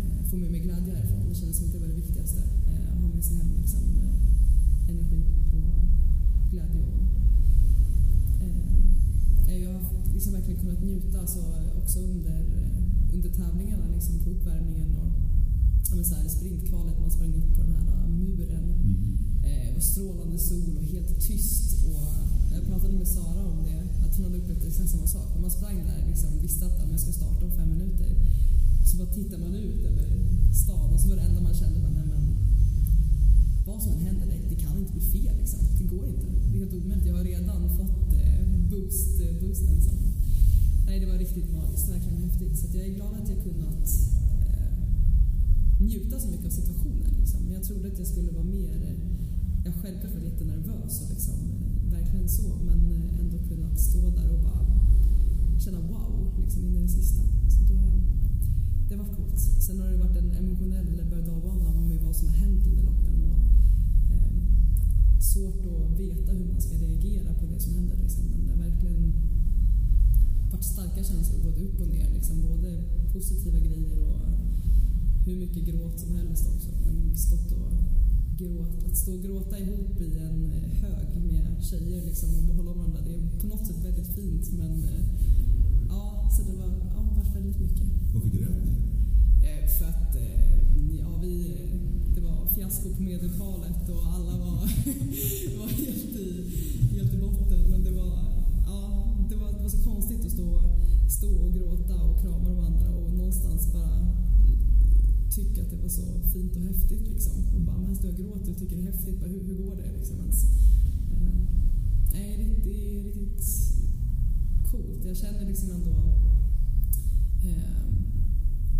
S1: eh, få med mig glädje härifrån. Det kändes som att det var det viktigaste. Eh, att ha med sig hem liksom, eh, energi och glädje. Och, eh, jag har liksom verkligen kunnat njuta så, också under, eh, under tävlingarna, liksom på uppvärmningen och ja, men så här, sprintkvalet. Man sprang upp på den här uh, muren
S3: Mm.
S1: eh, och strålande sol och helt tyst. Och Jag pratade med Sara om det, att hon hade upplevt exakt samma sak. När man sprang där liksom, visste att om jag ska starta om fem minuter så bara tittar man ut över stan och så var det enda man kände nej men vad som än händer, det, det kan inte bli fel liksom. Det går inte. Det är helt omöjligt. Jag har redan fått eh, boost, eh, boosten. Så. Nej, det var riktigt magiskt, verkligen häftigt. Så jag är glad att jag kunnat eh, njuta så mycket av situationen. Liksom. Jag trodde att jag skulle vara mer jag självklart var jättenervös och liksom, eh, verkligen så, men eh, ändå kunnat stå där och bara känna wow liksom in i det sista. Så det, det var coolt. Sen har det varit en emotionell berg och med vad som har hänt under loppen och eh, svårt att veta hur man ska reagera på det som händer. Liksom. Men det har verkligen varit starka känslor både upp och ner. Liksom, både positiva grejer och hur mycket gråt som helst också. Men stått och gråt, att stå och gråta ihop i en eh, hög med tjejer liksom, och behålla varandra. Det är på något sätt väldigt fint men eh, ja, så det var ja, väldigt mycket.
S3: Varför grät ni?
S1: Eh, för att ja, vi, det var fiasko på medeltalet och alla var, var helt, i, helt i botten. Men det var, ja, det var, det var så konstigt att stå, stå och gråta och krama de andra och någonstans bara tycka att det var så fint och häftigt. Liksom. Och bara, medan jag gråter och tycker det är häftigt, bara, hur, hur går det? Liksom, ens? Eh, nej, det är riktigt coolt. Jag känner liksom ändå eh,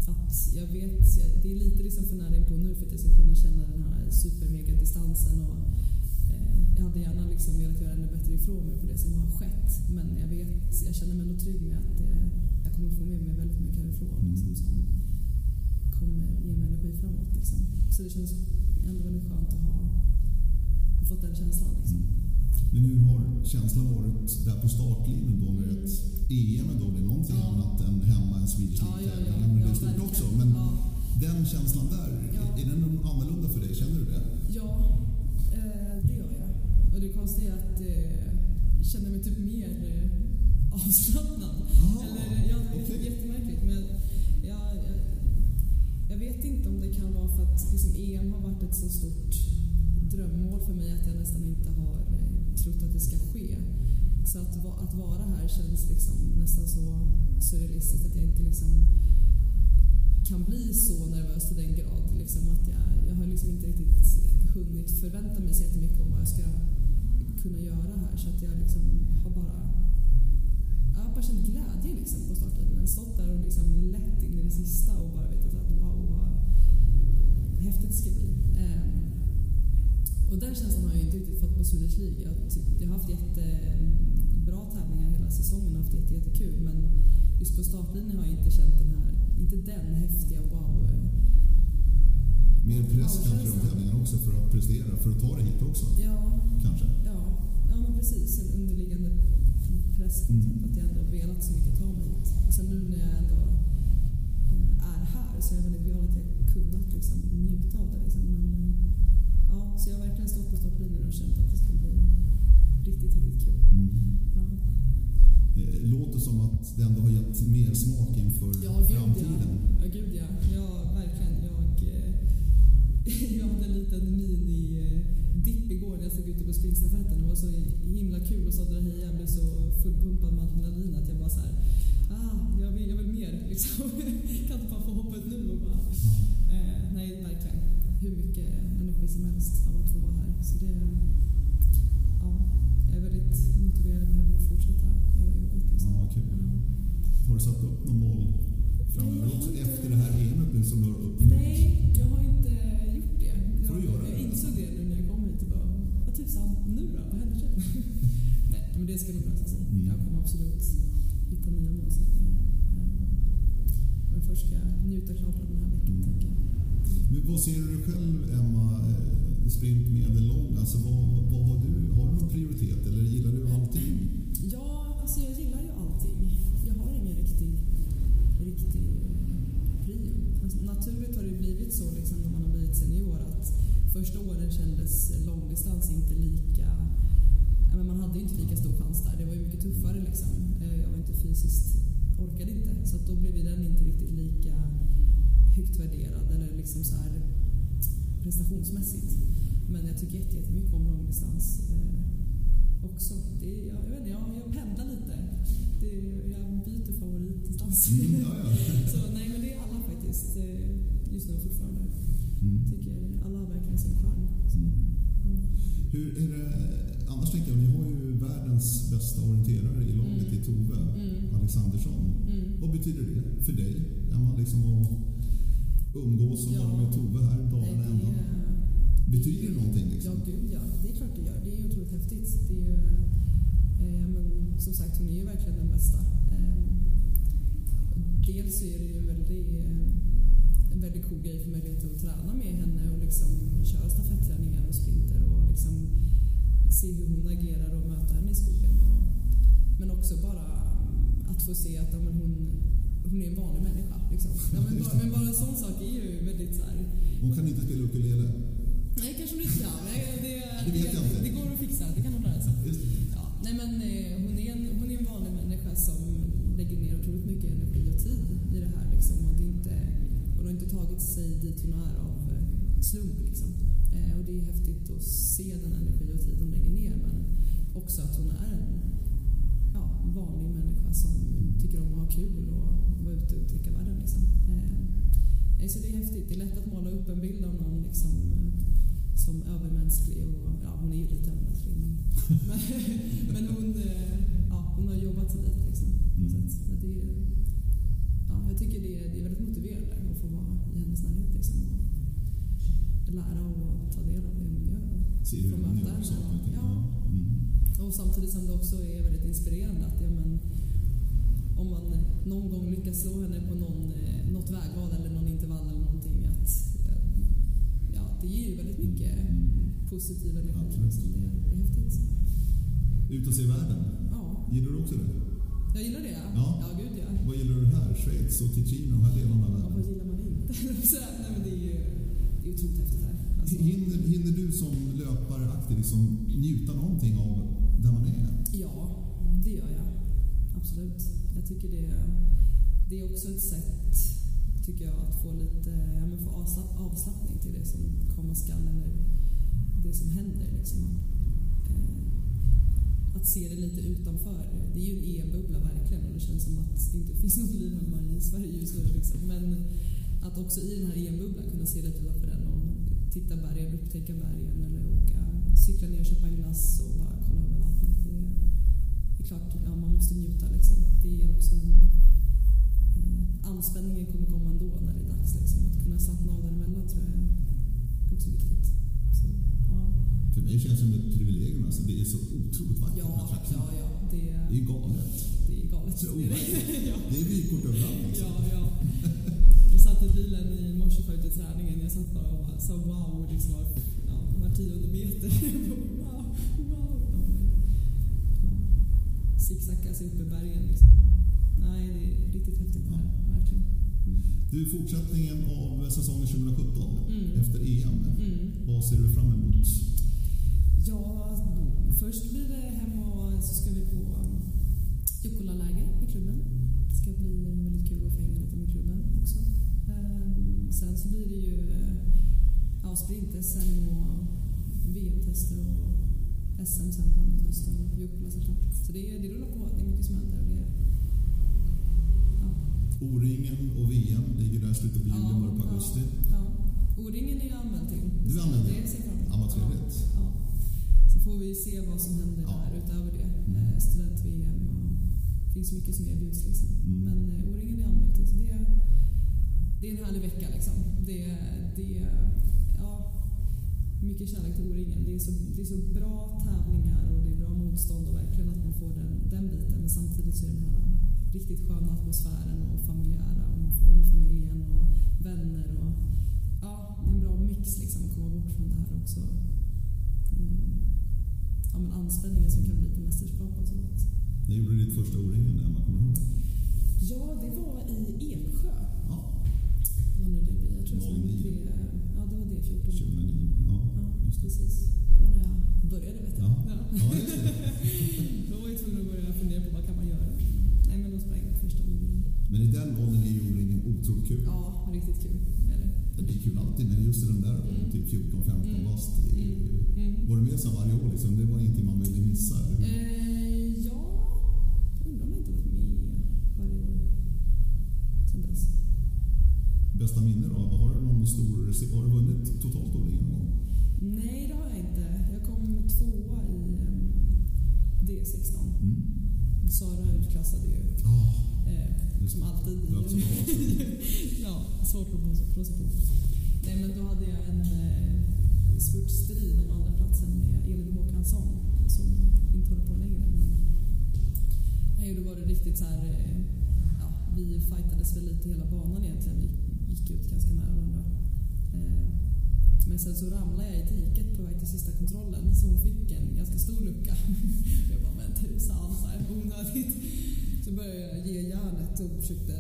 S1: att jag vet, det är lite liksom för nära på nu för att jag ska kunna känna den här supermega-distansen och eh, jag hade gärna liksom velat göra ännu bättre ifrån mig på det som har skett. Men jag vet, jag känner mig ändå trygg med att eh, jag kommer få med mig väldigt mycket härifrån.
S3: Mm.
S1: Liksom, som, kommer ge mig energi framåt. Liksom. Så det känns ändå väldigt skönt att ha, fått den känslan. Liksom.
S3: Men hur har känslan varit där på startlinjen då när ett EM då det är någonting ja. annat än hemma en Swedish
S1: ja, ja, ja,
S3: ja, Det är stort också. Men den känslan där, är den annorlunda för dig? Känner du det?
S1: Ja, eh, det gör jag. Och det konstiga är att eh, jag känner mig typ mer eh, avslappnad.
S3: Ah,
S1: Eller, ja, det är okay. jättemärkligt. Men jag vet inte om det kan vara för att liksom EM har varit ett så stort drömmål för mig att jag nästan inte har eh, trott att det ska ske. Så att, att vara här känns liksom nästan så surrealistiskt att jag inte liksom kan bli så nervös till den grad. Liksom att jag, jag har liksom inte riktigt hunnit förvänta mig så jättemycket om vad jag ska kunna göra här. Så att jag liksom har bara jag har bara känt glädje liksom på startlinjen. Stått där och liksom lett in i det sista och bara vetat häftigt bli. Eh, och den känslan har jag inte riktigt fått på Swedish League. Jag, jag har haft jättebra tävlingar hela säsongen och haft jätte, jättekul men just på startlinjen har jag inte känt den här, inte den häftiga wow
S3: Mer press kanske de tävlingarna också för att prestera, för att ta det hit också?
S1: Ja.
S3: Kanske?
S1: Ja, ja men precis. En underliggande press. Mm. Att jag ändå velat så mycket ta mig hit. Och sen nu när jag ändå eh, är här så är jag väldigt glad att jag kunnat liksom, njuta av det. Liksom. Men, eh, ja, så jag har verkligen stått på startlinjen och känt att det skulle bli riktigt, riktigt kul. Mm. Ja.
S3: Det eh, låter som att det ändå har gett mer smak inför
S1: ja,
S3: framtiden.
S1: Ja, ja gud ja. ja verkligen. Jag, jag hade en liten mini-dipp igår när jag stod ute på springstafetten. Det var så himla kul och så heja. Jag blev så fullpumpad med adrenalin att jag bara så här, ah, jag vill, jag vill mer liksom. kan inte bara få hoppa ut nu och bara... Nej, verkligen. Hur mycket energi som helst av att få vara här. Så det... Ja, jag är väldigt motiverad och att fortsätta göra jobbet. Liksom.
S3: Ja, kul. Ja. Har du satt upp något mål framöver också inte... efter det här EMet nu som du har uppnått?
S1: Nej, jag har inte gjort det.
S3: Får du göra
S1: jag, jag insåg det nu när jag kom hit och bara, vad tusan, nu då? Vad händer sen? Nej, men det ska nog lösa sig. Mm. Jag kommer absolut hitta nya målsättningar. Eh, men först ska jag njuta klart av den här veckan, mm. tänker jag.
S3: Men vad ser du själv, Emma, eh, sprint, medellång? Alltså, vad, vad har, du, har du någon prioritet eller gillar du allting?
S1: Ja, alltså jag gillar ju allting. Jag har ingen riktig, riktig prio. Alltså, naturligt har det blivit så liksom, när man har blivit senior att första åren kändes långdistans inte lika men man hade ju inte lika stor chans där. Det var ju mycket tuffare liksom. Eh, jag var inte fysiskt, orkade inte. Så då blev den inte riktigt lika högt värderad eller liksom så här prestationsmässigt. Men jag tycker jättemycket om långdistans. Eh, också. Det, jag, jag, vet inte, jag, jag pendlar lite. Det, jag byter favorit någonstans.
S3: Mm, ja, ja.
S1: Så nej, men det är alla faktiskt. eh, Just nu fortfarande.
S3: Mm.
S1: Tycker alla har verkligen sin charm. Så, ja.
S3: Hur är det, annars tänker jag, ni har ju världens bästa orienterare i laget i Tove,
S1: Mm.
S3: Alexandersson.
S1: Mm.
S3: Vad betyder det för dig? Emma, liksom att umgås och
S1: Ja.
S3: vara med Tove här dagarna ända? Betyder det någonting?
S1: Ja,
S3: Liksom?
S1: gud ja. Det är klart det gör. Det är ju otroligt häftigt. Det är ju, eh, men som sagt, hon är ju verkligen den bästa. Eh, dels så är det ju en väldigt, eh, en väldigt cool grej för mig att träna med henne och liksom köra stafetträningar och sprinter och liksom se hur hon agerar och möta henne i skogen. Och, men också bara att få se att ja, men hon, hon är en vanlig människa. Liksom. Ja, men, bara, men bara en sån sak är ju väldigt så här,
S3: Hon kan inte spela ukulele.
S1: Nej, kanske hon inte kan. Nej, det,
S3: Det vet jag inte.
S1: det går att fixa. Det kan hon lära sig. Ja, nej, men eh, hon är, en, hon är en vanlig människa som lägger ner otroligt mycket energi och tid i det här. Liksom, och det inte, hon har inte tagit sig dit hon är av eh, slump. Liksom. Eh, och det är häftigt att se den energi och tid hon lägger ner. Men också att hon är en ja, vanlig människa som tycker om att ha kul och vara ute och upptäcka världen. Liksom. Eh, nej, så det är häftigt. Det är lätt att måla upp en bild av någon liksom, eh, som övermänsklig. Och, ja, hon är ju lite övermänsklig. Men, men, hon, eh, ja, hon har jobbat sig dit. Liksom.
S3: Mm.
S1: Så det, är- ja, jag tycker det är, det är väldigt motiverande att få vara i hennes närhet. Liksom, och lära och ta del av det hon gör.
S3: Se hur hon gör saker och ting.
S1: Ja.
S3: Mm.
S1: Och samtidigt som det också är väldigt inspirerande att ja, men, om man någon gång lyckas slå henne på någon, eh, något vägval eller någon intervall eller någonting att eh, ja, det ger ju väldigt mycket positiv energi.
S3: Absolut.
S1: Det, är- det är häftigt.
S3: Ut och se världen.
S1: Ja,
S3: Gillar du också det?
S1: jag gillar det.
S3: Ja.
S1: ja gud ja.
S3: Vad gillar du här? Schweiz och Ticino, de här delarna av
S1: Ja,
S3: världen?
S1: vad gillar man inte? Nej, men det är ju det är otroligt häftigt här. Alltså,
S3: Hinner, hinner du som löpare aktiv liksom njuta någonting av där man är?
S1: Ja, det gör jag. Absolut. Jag tycker det, det är också ett sätt tycker jag, att få lite ja, men få avslapp, avslappning till det som komma skall eller det som händer. Liksom. Att eh, se det lite utanför. Det är ju en EM-bubbla verkligen och det känns som att det inte finns något liv hemma i Sverige just nu. Liksom. Men att också i den här EM-bubblan kunna se lite utanför den och titta bergen, upptäcka bergen eller åka, cykla ner och köpa en glass och bara kolla över vattnet. Det är, det är klart, ja, man måste njuta liksom. Det är också en... Eh, anspänningen kommer komma ändå när det är dags. Liksom. Att kunna slappna av däremellan tror jag är också viktigt. Så, ja.
S3: För mig känns det som ett privilegium. Alltså, det är så otroligt vackert
S1: Ja,
S3: trakterna.
S1: ja, ja. Det,
S3: Det är galet.
S1: det är galet. Det är ja.
S3: Det är vykort överallt. Liksom.
S1: Ja, ja. Jag satt i bilen i morse för efter träningen. Jag satt bara och bara sa wow, liksom ja, var tionde meter. wow, wow. Zigzacka sig upp i bergen liksom. Nej, det är riktigt häftigt det här. Verkligen. Mm.
S3: Du, fortsättningen av säsongen 2017
S1: Mm.
S3: efter EM.
S1: Mm.
S3: Vad ser du fram emot?
S1: Ja, först blir det hem och så ska vi på Jukkola-läger med klubben. Det ska bli väldigt kul att få hänga lite med klubben också. Ehm, Sen så blir det ju eh, ja, sprint-SM och VM-tester och SM sen framåt hösten och Jukkola såklart. Så det, det rullar på. Det är mycket som händer. Det, ja.
S3: O-ringen och VM ligger där i slutet på juli, början på augusti.
S1: Ja, ja. O-ringen är jag anmäld till.
S3: Du är anmäld,
S1: Det
S3: ja.
S1: ser jag fram emot.
S3: Ja.
S1: Ja, ja. Så får vi se vad som händer
S3: Ja.
S1: där utöver det.
S3: Mm.
S1: Eh, Student-VM och det finns mycket som erbjuds liksom.
S3: Mm.
S1: Men eh, O-ringen är jag anmäld till. Så det, det är en härlig vecka liksom. Det, det, ja, mycket kärlek till O-ringen. Det är, så, det är så bra tävlingar och det är bra motstånd och verkligen att man får den, den biten. Men samtidigt så är det den här riktigt sköna atmosfären och familjära och man får vara med familjen och vänner och ja, det är en bra mix liksom att komma bort från det här också. Mm. Ja, men anspänningen som kan bli till mästerskap och sånt.
S3: När gjorde du ditt första O-ringen, Emma? Kommer du ihåg det?
S1: Ja, det var i Eksjö.
S3: Ja,
S1: Vad nu det blir. Jag tror jag sprang
S3: 09.
S1: tre, ja det var det 14.
S3: 2009. Ja,
S1: Ja, precis. Det var när jag började vet jag.
S3: Ja, ja.
S1: Då var jag tvungen att börja fundera på vad kan man göra. Nej men då sprang jag första gången.
S3: Men i den åldern är ju O-ringen otroligt skitkul.
S1: Ja, riktigt kul är det.
S3: Det är kul alltid, men just i den där åldern, typ 14-15 bast. det är ju- Var du med så varje år liksom? Det var ingenting man ville missa? Eller? hur?
S1: Eh,
S3: Stor... Har du vunnit totalt O-ringen någon gång?
S1: Nej, det har jag inte. Jag kom tvåa i eh, D16.
S3: Mm.
S1: Sara utklassade ju.
S3: Ah,
S1: Eh, som alltid. Ja, svårt att blåsa- på. Nej, men då hade jag en eh, spurtstrid om andra platsen med Elin Håkansson som inte håller på längre. Men, nej, då var det riktigt så här... Eh, ja, vi fightades väl lite hela banan egentligen. Vi gick ut ganska nära varandra. Eh, men sen så ramlade jag i diket på väg till sista kontrollen så hon fick en ganska stor lucka. Jag bara, men tusan, så här onödigt. Så började jag ge järnet och försökte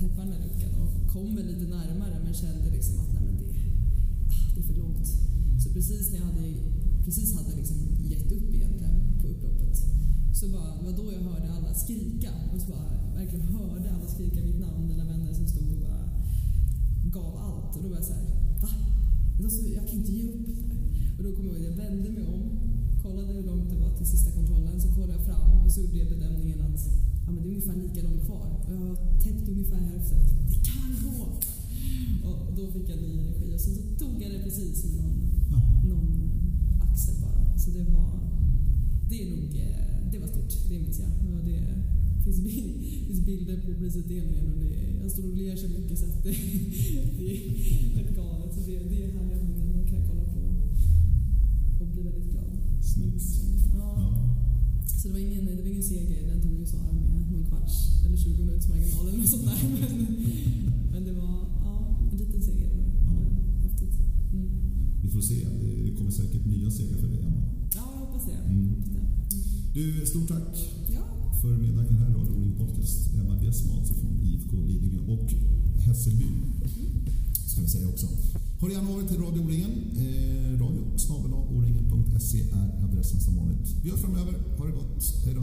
S1: täppa den där luckan och kom väl lite närmare men kände liksom att nej men det, ah, det är för långt. Så precis när jag hade, precis hade liksom gett upp egentligen på upploppet så bara, det var då jag hörde alla skrika och så bara verkligen hörde alla skrika mitt namn, mina vänner som stod och bara gav allt. Och då var jag så här, va? Då så, jag kan inte ge upp. Här. Och då kom jag ihåg, jag vände mig om, kollade hur långt det var till sista kontrollen, så kollade jag fram och så gjorde jag bedömningen att ja, men det är ungefär lika långt kvar. Och jag har täppt ungefär hälften. Det kan gå! Och då fick jag ny energi och sen så tog jag det precis med någon,
S3: Ja.
S1: någon axel bara. Så det var, det är nog, eh, det var stort, det minns jag. Det, finns, bi- finns bilder på prisutdelningen och det, jag står och ler så mycket så att det, det är rätt galet. Så det, det är härliga minnen man kan kolla på och bli väldigt glad.
S3: Snyggt.
S1: Ja.
S3: Ja.
S1: Så det var ingen, det var ingen seger, den tog ju Sara med någon kvarts eller 20 minuters marginal eller något sånt där. Men, men det var ja, en liten seger var det.
S3: Ja.
S1: Häftigt. Mm.
S3: Vi får se. Det kommer säkert nya segrar för dig, Emma.
S1: Ja, jag hoppas det.
S3: Mm.
S1: Hoppas det. Mm.
S3: Du, stort tack
S1: Ja,
S3: för medverkan här i Radio O-ring Podcast. Emma Bjessman alltså från IFK Lidingö och Hässelby. Ska vi säga också. Hör gärna av er till Radio O-ringen. Eh, radio snabel-a oringen.se är adressen som vanligt. Vi hörs framöver. Ha det gott. Hej då.